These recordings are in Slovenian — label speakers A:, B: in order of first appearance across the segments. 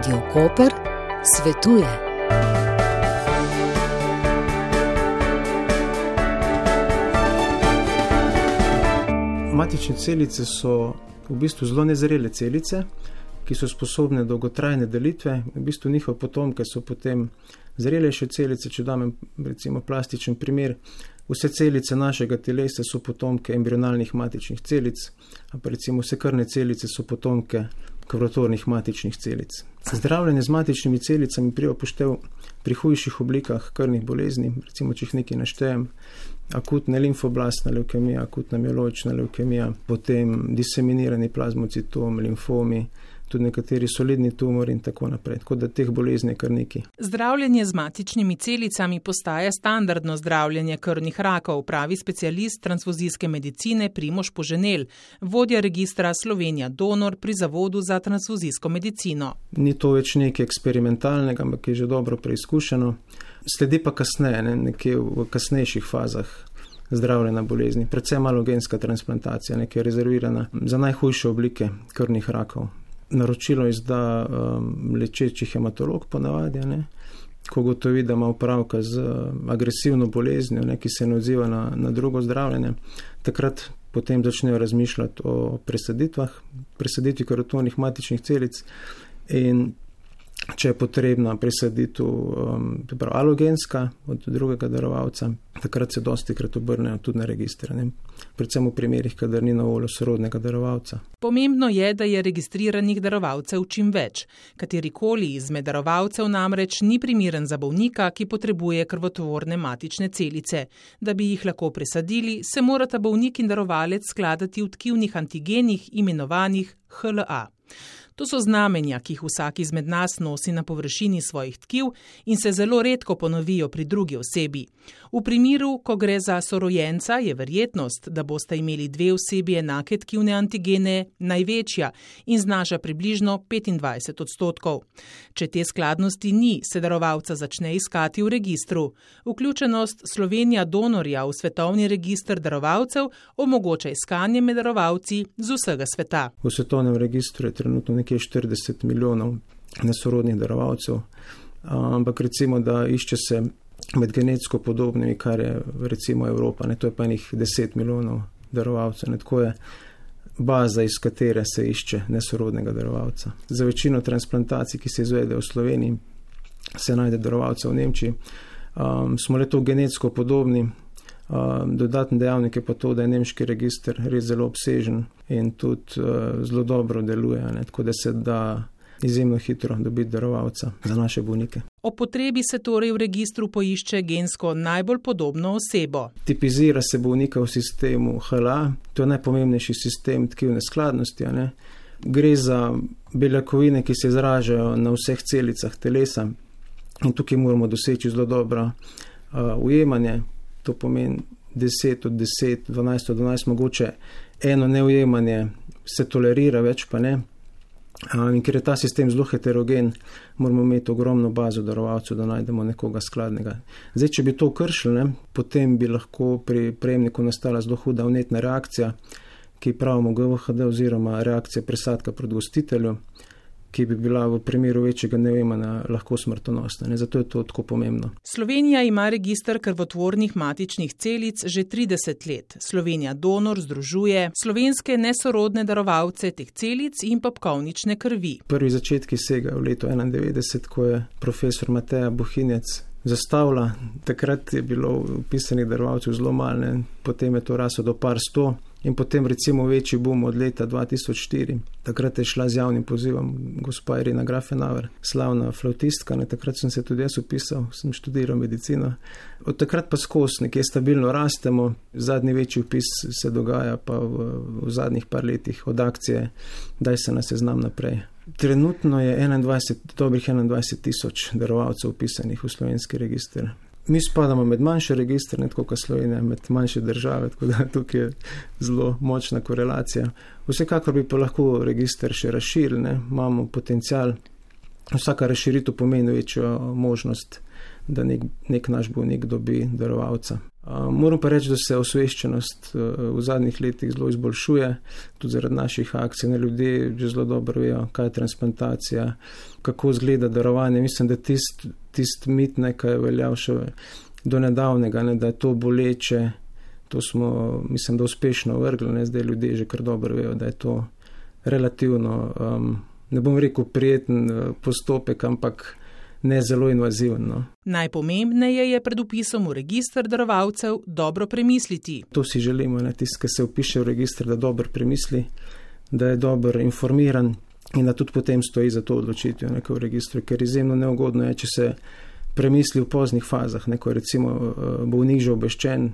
A: Radio Koper svetuje.
B: Matične celice so v bistvu zelo nezrele celice, ki so sposobne dolgotrajne delitve. V bistvu njihove potomke so potem zrelejše celice. Če dam recimo plastičen primer, vse celice našega telesa so potomke embrionalnih matičnih celic, pa recimo vse krvne celice so potomke krvotornih matičnih celic. Zdravljenje z matičnimi celicami prije upoštev pri hujših oblikah krvnih bolezni, recimo če jih nekaj naštejem, akutna limfoblastna leukemija, akutna mieloična leukemija, potem diseminirani plazmocitom, limfomi, tudi nekateri solidni tumori in tako naprej. Tako da teh bolezni je kar nekaj.
C: Zdravljenje z matičnimi celicami postaja standardno zdravljenje krvnih rakov, pravi specialist transfuzijske medicine Primoš Poženel, vodja registra Slovenija Donor pri Zavodu za transfuzijsko medicino.
B: Ni to več nekaj eksperimentalnega, ampak je že dobro preizkušeno. Sledi pa kasneje, ne, nekje v kasnejših fazah. Zdravljena bolezni, predvsem alogenska transplantacija, nekaj rezervirana za najhujše oblike krvnih rakov, naročilo izda um, lečeči hematolog, ponavadi, ne, ko gotovi, da ima upravka z uh, agresivno boleznijo, ne, ki se ne odziva na, na drugo zdravljenje, takrat potem začnejo razmišljati o presaditvah, presaditvi karotonih matičnih celic in če je potrebna presaditev um, alogenska od drugega darovalca, takrat se dosti krat obrnejo tudi na registrane, predvsem v primerih, kadar ni na voljo sorodnega darovalca.
C: Pomembno je, da je registriranih darovalcev čim več. Katerikoli izmed darovalcev namreč ni primeren za bolnika, ki potrebuje krvotvorne matične celice. Da bi jih lahko presadili, se morata bolnik in darovalec skladati v tkivnih antigenih imenovanih HLA. To so znamenja, ki jih vsak izmed nas nosi na površini svojih tkiv in se zelo redko ponovijo pri drugi osebi. V primeru, ko gre za sorojenca, je verjetnost, da boste imeli dve osebi enake tkivne antigene, največja in znaša približno 25 odstotkov. Če te skladnosti ni, se darovalca začne iskati v registru. Vključenost Slovenija donorja v svetovni registr darovalcev omogoča iskanje med darovalci z vsega sveta.
B: V svetovnem registru je trenutno nekaj nekje 40 milijonov nesorodnih darovalcev, ampak recimo, da išče se med genetsko podobnimi, kar je recimo Evropa, ne, to je pa njih 10 milijonov darovalcev. Ne, tako je baza, iz katere se išče nesorodnega darovalca. Za večino transplantacij, ki se izvede v Sloveniji, se najde darovalce v Nemčiji. Um, smo le to genetsko podobni, dodatni dejavnik je pa to, da je nemški registr res zelo obsežen in tudi uh, zelo dobro deluje, ne, tako da se da izjemno hitro dobiti darovalca za naše bolnike.
C: O potrebi se torej v registru poišče gensko najbolj podobno osebo.
B: Tipizira se bolnika v sistemu HLA, to je najpomembnejši sistem tkivne skladnosti. Gre za beljakovine, ki se izražajo na vseh celicah telesa in tukaj moramo doseči zelo dobro uh, ujemanje to pomeni 10 od 10, 12 od 12, mogoče eno neujemanje se tolerira, več pa ne. In ker je ta sistem zelo heterogen, moramo imeti ogromno bazo darovalcev, da najdemo nekoga skladnega. Zdaj, če bi to kršili, potem bi lahko pri prejemniku nastala zelo huda vnetna reakcija, ki pravimo GVHD oziroma reakcija presadka proti gostitelju ki bi bila v primeru večjega neujemanja lahko smrtonosna. Ne? Zato je to tako pomembno.
C: Slovenija ima registr krvotvornih matičnih celic že 30 let. Slovenija donor združuje slovenske nesorodne darovalce teh celic in popkovnične krvi.
B: Prvi začetki sega v letu 1991, ko je profesor Mateja Bohinec. Zastavlja, takrat je bilo upisanih darovalcev zelo malo, potem je to raslo do par sto. In potem recimo večji boom od leta 2004. Takrat je šla z javnim pozivom gospa Irina Grafenaver, slavna flautistka, ne takrat sem se tudi jaz upisal, sem študiral medicino. Od takrat pa skozi nekje stabilno rastemo, zadnji večji upis se dogaja pa v, v zadnjih par letih od akcije, daj se na seznam naprej. Trenutno je 21, dobrih 21 tisoč darovalcev upisanih v slovenski registr. Mi spadamo med manjše registre, ne tako kot Slovenija, med manjše države, tako da tukaj je zelo močna korelacija. Vsekakor bi pa lahko registr še razširili, imamo potencial. Vsaka razširitev pomeni večjo možnost, da nek, nek naš bolnik dobi darovalca. Moram pa reči, da se osveščenost v zadnjih letih zelo izboljšuje, tudi zaradi naših akcij. Ne ljudje že zelo dobro vejo, kaj je transplantacija, kako izgleda darovanje. Mislim, da tisti tist mit nekaj veljav še do nedavnega, ne, da je to boleče. To smo, mislim, da uspešno vrgli, ne, zdaj ljudje že kar dobro vejo, da je to relativno, um, ne bom rekel, prijeten postopek, ampak ne zelo invazivno.
C: Najpomembneje je pred upisom v registr darovalcev dobro premisliti.
B: To si želimo, da tisti, ki se upiše v registr, da dobro premisli, da je dobro informiran in da tudi potem stoji za to odločitev v registru, ker izjemno neugodno je, če se premisli v poznih fazah, neko recimo eh, bolnik že obveščen,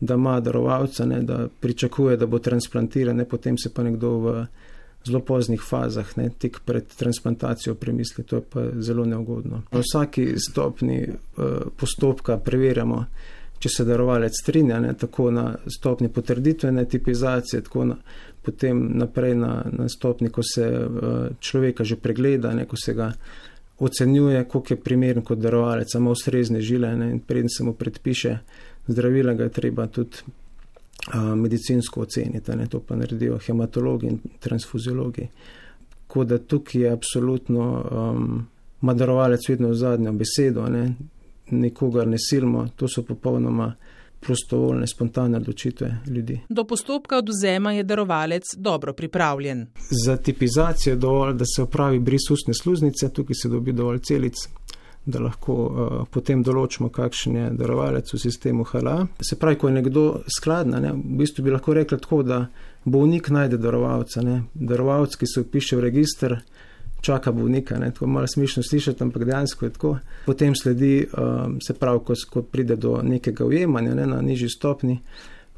B: da ima darovalca, ne, da pričakuje, da bo transplantiran, ne, potem se pa nekdo v zelo poznih fazah, ne, tik pred transplantacijo premisli, to je pa zelo neugodno. Na vsaki stopni uh, postopka preverjamo, če se darovalec strinja, ne, tako na stopni potrditvene tipizacije, tako na, potem naprej na, na stopni, ko se uh, človeka že pregleda, ne, ko se ga ocenjuje, koliko je primeren kot darovalec, samo ustrezne žile ne, in preden se mu predpiše zdravila, ga je treba tudi medicinsko oceniti, ne, to pa naredijo hematologi in transfuziologi. Tako da tukaj je absolutno um, madarovalec vedno v zadnjo besedo, ne, nikogar ne silimo, to so popolnoma prostovoljne, spontane odločitve ljudi.
C: Do postopka oduzema je darovalec dobro pripravljen.
B: Za tipizacijo je dovolj, da se opravi bris ustne sluznice, tukaj se dobi dovolj celic da lahko uh, potem določimo, kakšen je darovalec v sistemu HLA. Se pravi, ko je nekdo skladen, ne, v bistvu bi lahko rekli tako, da bolnik najde darovalca. Ne. Darovalec, ki se upiše v registr, čaka bolnika. Ne. Je malo smešno slišati, ampak dejansko je tako. Potem sledi, uh, se pravi, ko, ko pride do nekega ujemanja ne, na nižji stopni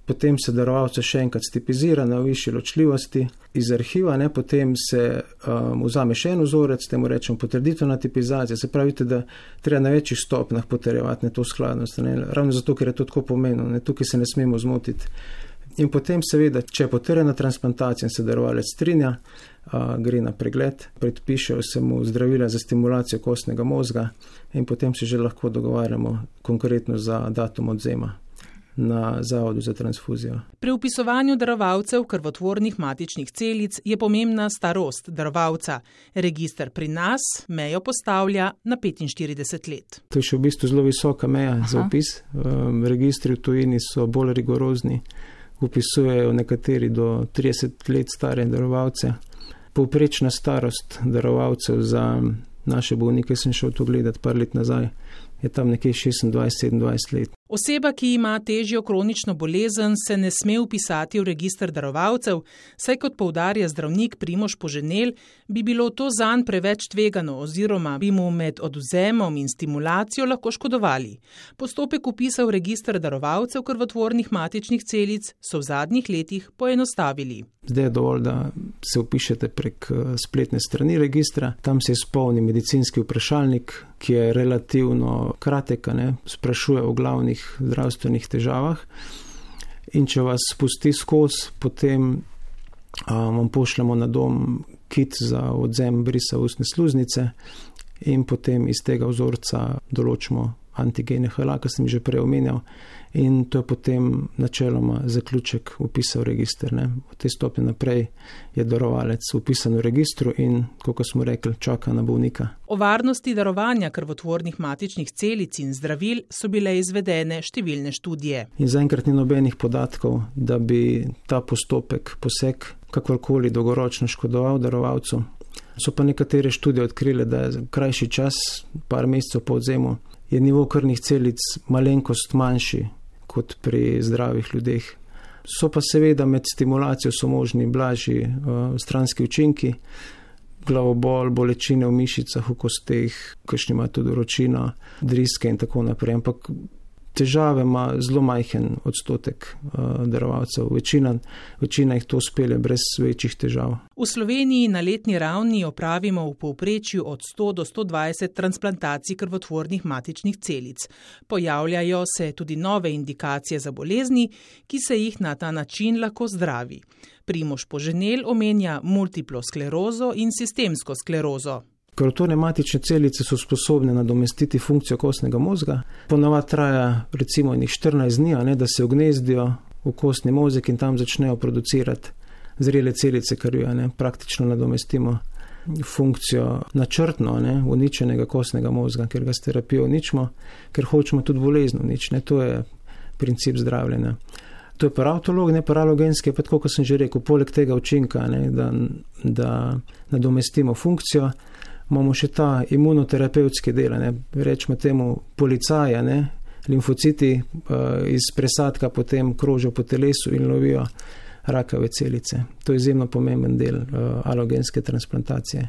B: potem se darovalce še enkrat stipizira na višji ločljivosti. Iz arhiva, ne, potem se um, vzame še en vzorec, temu rečemo potrditvena tipizacija, se pravi, da treba na večjih stopnjah potrjevati to skladnost, ne, ravno zato, ker je to tako pomenilo, ne, tukaj se ne smemo zmotiti. In potem seveda, če je potrjena transplantacija in se darovalec strinja, a, gre na pregled, predpišejo se mu zdravila za stimulacijo kostnega možga in potem se že lahko dogovarjamo konkretno za datum odzema na Zavodu za transfuzijo.
C: Pri upisovanju darovalcev krvotvornih matičnih celic je pomembna starost darovalca. Registr pri nas mejo postavlja na 45 let.
B: To je še v bistvu zelo visoka meja Aha. za upis. Registri v tujini so bolj rigorozni, upisujejo nekateri do 30 let stare darovalce. Povprečna starost darovalcev za naše bolnike sem šel to gledati par let nazaj, je tam nekje 26-27 let.
C: Oseba, ki ima težjo kronično bolezen, se ne sme upisati v registr darovalcev, saj kot povdarja zdravnik Primoš Poženel, bi bilo to zanj preveč tvegano oziroma bi mu med oduzemom in stimulacijo lahko škodovali. Postopek upisa v registr darovalcev krvotvornih matičnih celic so v zadnjih letih poenostavili.
B: Zdaj je dovolj, da se upišete prek eh, spletne strani registra, tam se izpolni medicinski vprašalnik, ki je relativno kratek, ne, sprašuje o glavnih zdravstvenih težavah. In če vas spusti skozi, potem a, vam pošljemo na dom kit za odzem brisa ustne sluznice in potem iz tega vzorca določimo antigene HLA, ki sem že prej omenjal, in to je potem načeloma zaključek upisa v registr. Ne. Od te stopnje naprej je darovalec upisan v registru in, kot smo rekli, čaka na bolnika.
C: O varnosti darovanja krvotvornih matičnih celic in zdravil so bile izvedene številne študije.
B: In zaenkrat ni nobenih podatkov, da bi ta postopek poseg kakorkoli dolgoročno škodoval darovalcu. So pa nekatere študije odkrile, da je krajši čas, par mesecev po odzemu, je nivo krvnih celic malenkost manjši kot pri zdravih ljudeh. So pa seveda med stimulacijo so možni blažji uh, stranski učinki, glavobol, bolečine v mišicah, v kosteh, kakšni ima tudi ročina, driske in tako naprej. Ampak težave ima zelo majhen odstotek uh, darovalcev. Večina, večina jih to spele brez večjih težav.
C: V Sloveniji na letni ravni opravimo v povprečju od 100 do 120 transplantacij krvotvornih matičnih celic. Pojavljajo se tudi nove indikacije za bolezni, ki se jih na ta način lahko zdravi. Primoš Poženel omenja multiplo sklerozo in sistemsko sklerozo.
B: Krvotorne matične celice so sposobne nadomestiti funkcijo kostnega možga. Ponavadi traja recimo 14 dni, ne, da se ognezdijo v kostni možek in tam začnejo producirati zrele celice krvi, ne, praktično nadomestimo funkcijo načrtno ne, uničenega kostnega možga, ker ga s terapijo uničimo, ker hočemo tudi bolezen uničiti. To je princip zdravljenja. To je paratolog, ne paralogenski, pa tako kot sem že rekel, poleg tega učinka, ne, da, da nadomestimo funkcijo, imamo še ta imunoterapevtski del, ne, rečemo temu policaja, ne, limfociti uh, iz presadka potem krožijo po telesu in lovijo rakave celice. To je izjemno pomemben del uh, alogenske transplantacije.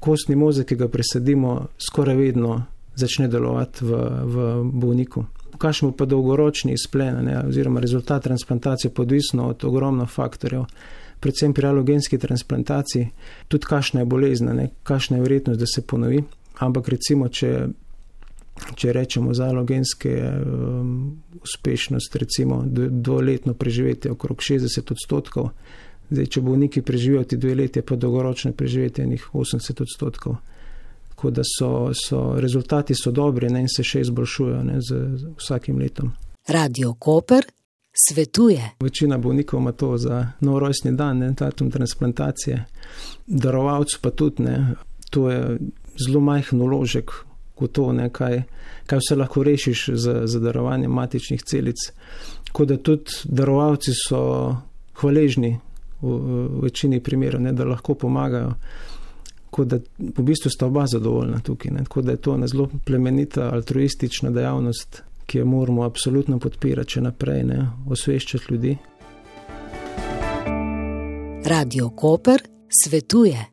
B: Kostni mozek, ki ga presadimo, skoraj vedno začne delovati v, v bolniku. Kakšen pa dolgoročni izplen, ne, oziroma rezultat transplantacije, podvisno od ogromno faktorjev, predvsem pri alogenski transplantaciji, tudi kakšna je bolezen, kakšna je verjetnost, da se ponovi. Ampak recimo, če če rečemo za alogenske um, uspešnost, recimo dvoletno preživetje okrog 60 odstotkov, zdaj če bolniki preživijo ti dve leti, pa dolgoročno preživetje njih 80 odstotkov. Tako da so, so rezultati so dobri ne, in se še izboljšujejo ne, z, z vsakim letom.
A: Radio Koper svetuje.
B: Večina bolnikov ima to za nov rojstni dan, ne, datum transplantacije, darovalcu pa tudi ne. To je zelo majhen uložek gotovo ne, kaj, kaj vse lahko rešiš z, z darovanjem matičnih celic. Tako da tudi darovalci so hvaležni v, v večini primerov, ne, da lahko pomagajo. Tako da v bistvu sta oba zadovoljna tukaj. Ne. Tako da je to ena zelo plemenita altruistična dejavnost, ki jo moramo absolutno podpirati, če naprej ne osveščati ljudi.
A: Radio Koper svetuje.